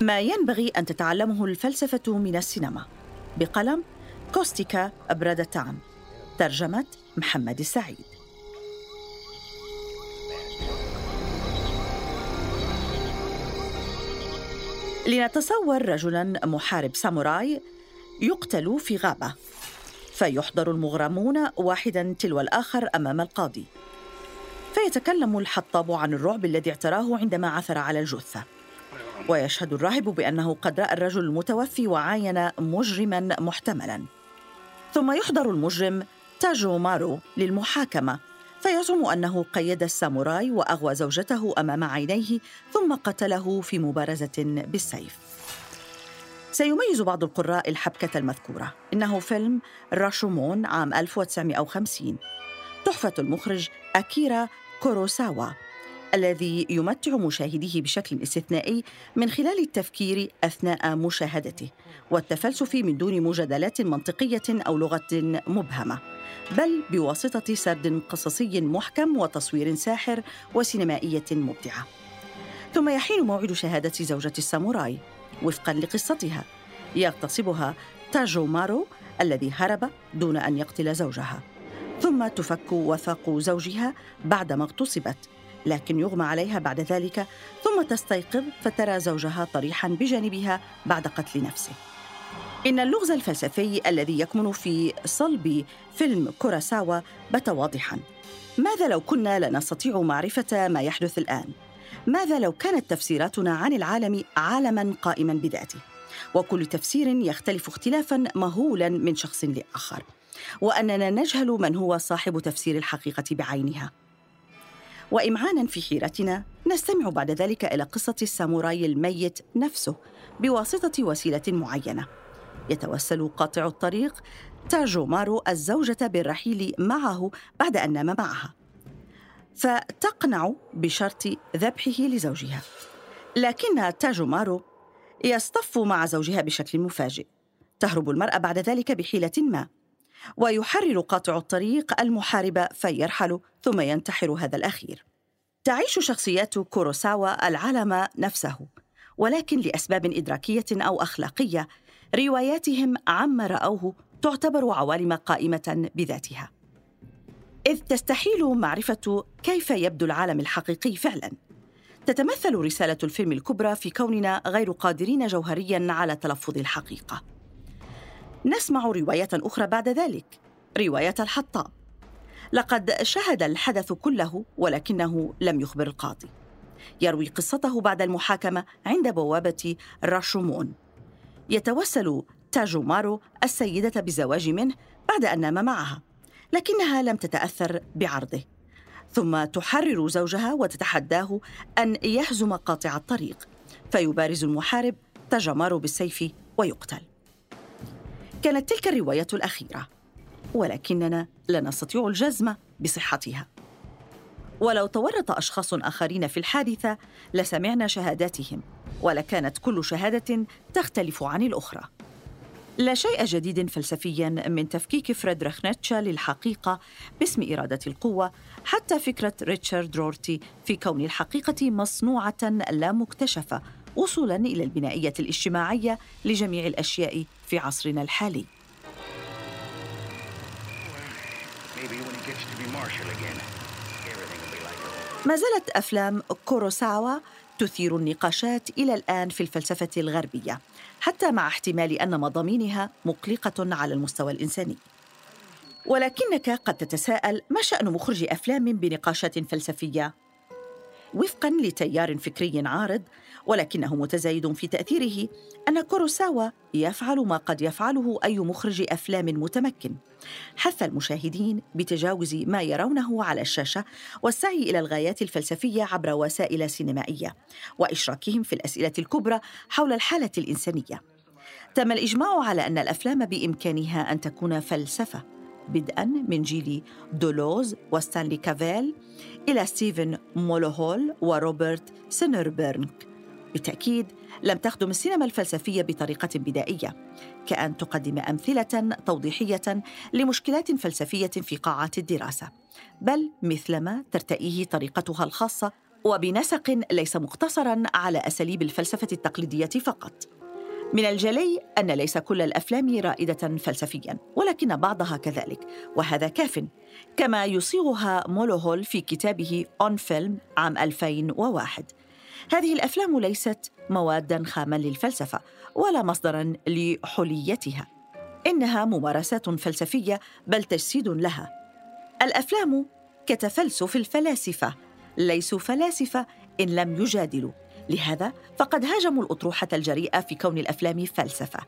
ما ينبغي أن تتعلمه الفلسفة من السينما. بقلم كوستيكا أبرد تعم ترجمة محمد السعيد. لنتصور رجلا محارب ساموراي يقتل في غابة فيحضر المغرمون واحدا تلو الآخر أمام القاضي. فيتكلم الحطاب عن الرعب الذي اعتراه عندما عثر على الجثة. ويشهد الراهب بأنه قد رأى الرجل المتوفي وعاين مجرما محتملا. ثم يحضر المجرم تاجو مارو للمحاكمة. فيزعم أنه قيد الساموراي وأغوى زوجته أمام عينيه ثم قتله في مبارزة بالسيف. سيميز بعض القراء الحبكة المذكورة. إنه فيلم راشومون عام 1950 تحفة المخرج أكيرا كوروساوا الذي يمتع مشاهديه بشكل استثنائي من خلال التفكير أثناء مشاهدته والتفلسف من دون مجادلات منطقية أو لغة مبهمة بل بواسطة سرد قصصي محكم وتصوير ساحر وسينمائية مبدعة. ثم يحين موعد شهادة زوجة الساموراي وفقا لقصتها يغتصبها تاجو مارو الذي هرب دون أن يقتل زوجها. ثم تفك وثاق زوجها بعدما اغتصبت لكن يغمى عليها بعد ذلك ثم تستيقظ فترى زوجها طريحا بجانبها بعد قتل نفسه إن اللغز الفلسفي الذي يكمن في صلب فيلم كوراساوا بات واضحا ماذا لو كنا لا نستطيع معرفة ما يحدث الآن؟ ماذا لو كانت تفسيراتنا عن العالم عالما قائما بذاته؟ وكل تفسير يختلف اختلافا مهولا من شخص لآخر وأننا نجهل من هو صاحب تفسير الحقيقة بعينها. وإمعانا في حيرتنا نستمع بعد ذلك إلى قصة الساموراي الميت نفسه بواسطة وسيلة معينة. يتوسل قاطع الطريق تاجو مارو الزوجة بالرحيل معه بعد أن نام معها. فتقنع بشرط ذبحه لزوجها. لكن تاجو مارو يصطف مع زوجها بشكل مفاجئ. تهرب المرأة بعد ذلك بحيلة ما. ويحرر قاطع الطريق المحارب فيرحل ثم ينتحر هذا الأخير. تعيش شخصيات كوروساوا العالم نفسه ولكن لأسباب إدراكية أو أخلاقية رواياتهم عما رأوه تعتبر عوالم قائمة بذاتها. إذ تستحيل معرفة كيف يبدو العالم الحقيقي فعلا. تتمثل رسالة الفيلم الكبرى في كوننا غير قادرين جوهريا على تلفظ الحقيقة. نسمع رواية أخرى بعد ذلك. رواية الحطاب. لقد شهد الحدث كله ولكنه لم يخبر القاضي. يروي قصته بعد المحاكمة عند بوابة راشومون. يتوسل تاجو مارو السيدة بالزواج منه بعد أن نام معها لكنها لم تتأثر بعرضه. ثم تحرر زوجها وتتحداه أن يهزم قاطع الطريق فيبارز المحارب تاجو بالسيف ويقتل. كانت تلك الرواية الأخيرة. ولكننا لا نستطيع الجزم بصحتها. ولو تورط أشخاص آخرين في الحادثة لسمعنا شهاداتهم ولكانت كل شهادة تختلف عن الأخرى. لا شيء جديد فلسفيا من تفكيك فريدريخ نيتشه للحقيقة باسم إرادة القوة حتى فكرة ريتشارد رورتي في كون الحقيقة مصنوعة لا مكتشفة. وصولا إلى البنائية الاجتماعية لجميع الأشياء في عصرنا الحالي. ما زالت أفلام كوروساوا تثير النقاشات إلى الآن في الفلسفة الغربية حتى مع احتمال أن مضامينها مقلقة على المستوى الإنساني. ولكنك قد تتساءل ما شأن مخرج أفلام بنقاشات فلسفية؟ وفقا لتيار فكري عارض ولكنه متزايد في تأثيره أن كوروساوا يفعل ما قد يفعله أي مخرج أفلام متمكن. حث المشاهدين بتجاوز ما يرونه على الشاشة والسعي إلى الغايات الفلسفية عبر وسائل سينمائية وإشراكهم في الأسئلة الكبرى حول الحالة الإنسانية. تم الإجماع على أن الأفلام بإمكانها أن تكون فلسفة. بدءا من جيل دولوز وستانلي كافيل إلى ستيفن مولهول وروبرت سينربرينك. بالتأكيد لم تخدم السينما الفلسفة بطريقة بدائية كأن تقدم أمثلة توضيحية لمشكلات فلسفية في قاعات الدراسة بل مثلما ترتئيه طريقتها الخاصة وبنسق ليس مقتصرا على أساليب الفلسفة التقليدية فقط. من الجلي أن ليس كل الأفلام رائدة فلسفيا ولكن بعضها كذلك. وهذا كاف كما يصيغها مولوهول في كتابه اون فيلم عام 2001 هذه الأفلام ليست موادا خاما للفلسفة ولا مصدرا لحليتها. إنها ممارسات فلسفية بل تجسيد لها. الأفلام كتفلسف الفلاسفة ليسوا فلاسفة إن لم يجادلوا. لهذا فقد هاجموا الأطروحة الجريئة في كون الأفلام فلسفة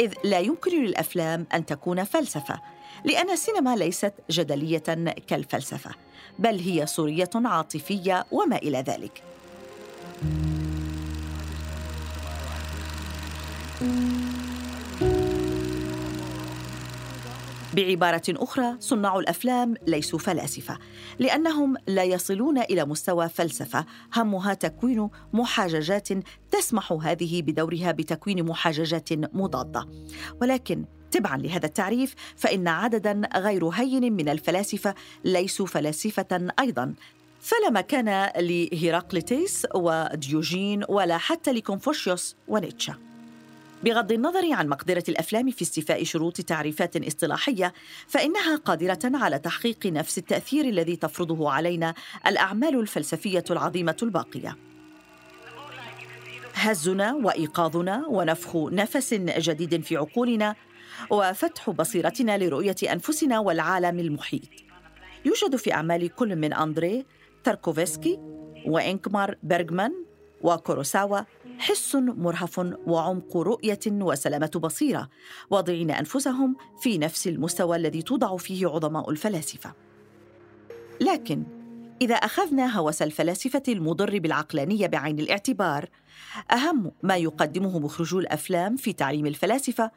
إذ لا يمكن للأفلام أن تكون فلسفة لأن السينما ليست جدلية كالفلسفة بل هي صوريه عاطفية وما إلى ذلك. بعبارة أخرى صناع الأفلام ليسوا فلاسفة لأنهم لا يصلون إلى مستوى فلسفة همها تكوين محاججات تسمح هذه بدورها بتكوين محاججات مضادة. ولكن تبعا لهذا التعريف فإن عددا غير هين من الفلاسفة ليسوا فلاسفة أيضا. فلا مكان لهيراقليتيس وديوجين ولا حتى لكونفوشيوس ونيتشه. بغض النظر عن مقدرة الأفلام في استيفاء شروط تعريفات اصطلاحية فإنها قادرة على تحقيق نفس التأثير الذي تفرضه علينا الأعمال الفلسفية العظيمة الباقية. هزنا وإيقاظنا ونفخ نفس جديد في عقولنا وفتح بصيرتنا لرؤية أنفسنا والعالم المحيط. يوجد في أعمال كل من أندري تاركوفسكي وإنكمار بيرغمان وكوروساوا حس مرهف وعمق رؤية وسلامة بصيرة واضعين أنفسهم في نفس المستوى الذي توضع فيه عظماء الفلاسفة. لكن إذا أخذنا هوس الفلاسفة المضر بالعقلانية بعين الاعتبار أهم ما يقدمه مخرجو الأفلام في تعليم الفلاسفة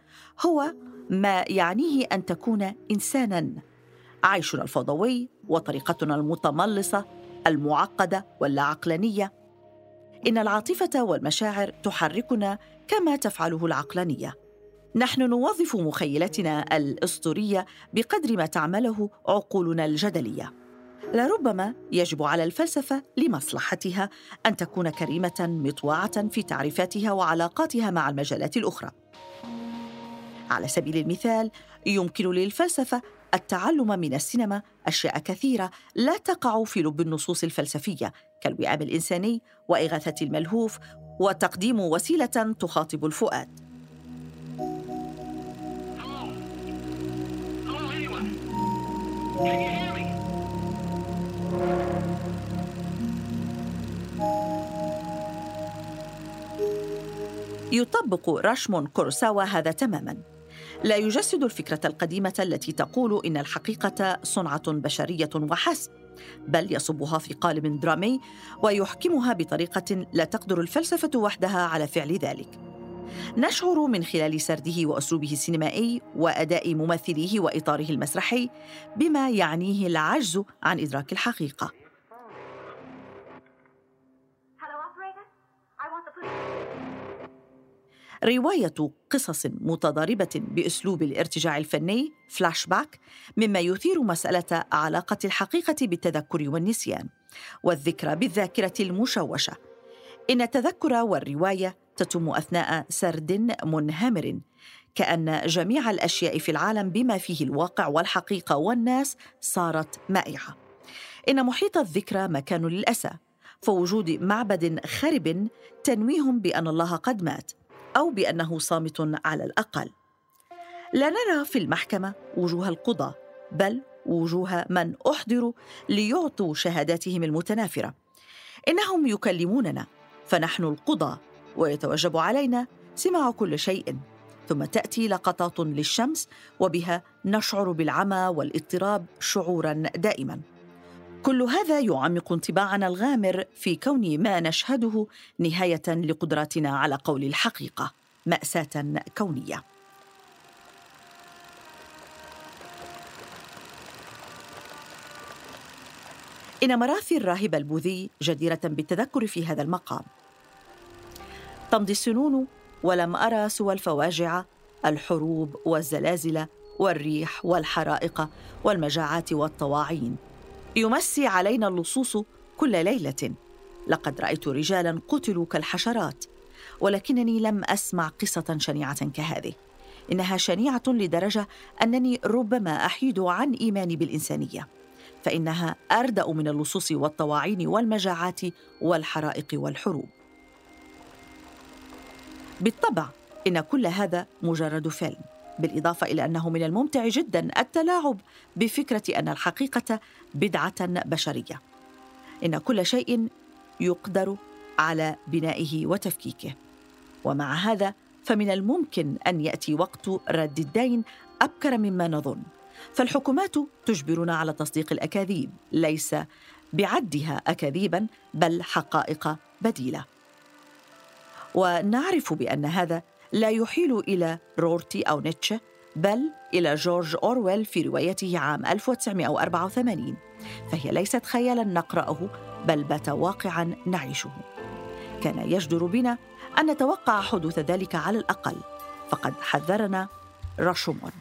هو ما يعنيه أن تكون انسانا عيشنا الفوضوي وطريقتنا المتملصة المعقدة واللا عقلانيه إن العاطفة والمشاعر تحركنا كما تفعله العقلانية. نحن نوظف مخيلتنا الأسطورية بقدر ما تعمله عقولنا الجدلية. لربما يجب على الفلسفة لمصلحتها أن تكون كريمة مطوعه في تعريفاتها وعلاقاتها مع المجالات الأخرى. على سبيل المثال يمكن للفلسفة التعلم من السينما أشياء كثيرة لا تقع في لب النصوص الفلسفية كالوئام الإنساني وإغاثة الملهوف وتقديم وسيلة تخاطب الفؤاد. يطبق راشمون كوروساوا هذا تماما. لا يجسد الفكرة القديمة التي تقول إن الحقيقة صنعة بشرية وحسب بل يصبها في قالب درامي ويحكمها بطريقة لا تقدر الفلسفة وحدها على فعل ذلك. نشعر من خلال سرده وأسلوبه السينمائي وأداء ممثليه وإطاره المسرحي بما يعنيه العجز عن إدراك الحقيقة. رواية قصص متضاربة بأسلوب الارتجاع الفني فلاش باك مما يثير مسألة علاقة الحقيقة بالتذكر والنسيان والذكرى بالذاكرة المشوشة. إن التذكر والرواية تتم أثناء سرد منهمر كأن جميع الأشياء في العالم بما فيه الواقع والحقيقة والناس صارت مائعة. إن محيط الذكرى مكان للأسى فوجود معبد خرب تنويهم بأن الله قد مات. أو بأنه صامت على الأقل. لا نرى في المحكمة وجوه القضاة بل وجوه من أحضروا ليعطوا شهاداتهم المتنافرة. إنهم يكلموننا فنحن القضاة ويتوجب علينا سماع كل شيء. ثم تأتي لقطات للشمس وبها نشعر بالعمى والاضطراب شعورا دائما. كل هذا يعمق انطباعنا الغامر في كون ما نشهده نهاية لقدراتنا على قول الحقيقة مأساة كونية. إن مراثي الراهب البوذي جديرة بالتذكر في هذا المقام. تمضي السنون ولم أرى سوى الفواجع الحروب والزلازل والريح والحرائق والمجاعات والطواعين. يمسي علينا اللصوص كل ليلة. لقد رأيت رجالا قتلوا كالحشرات ولكنني لم أسمع قصة شنيعة كهذه. إنها شنيعة لدرجة أنني ربما أحيد عن إيماني بالإنسانية فإنها أردأ من اللصوص والطواعين والمجاعات والحرائق والحروب. بالطبع إن كل هذا مجرد فيلم بالإضافة إلى أنه من الممتع جدا التلاعب بفكرة أن الحقيقة بدعة بشرية. إن كل شيء يقدر على بنائه وتفكيكه. ومع هذا فمن الممكن أن يأتي وقت رد الدين أبكر مما نظن. فالحكومات تجبرنا على تصديق الأكاذيب. ليس بعدها اكاذيبا بل حقائق بديلة. ونعرف بأن هذا لا يحيل إلى رورتي أو نيتشه بل إلى جورج أورويل في روايته عام 1984 فهي ليست خيالا نقرأه بل بات واقعا نعيشه. كان يجدر بنا أن نتوقع حدوث ذلك على الأقل فقد حذرنا راشومون.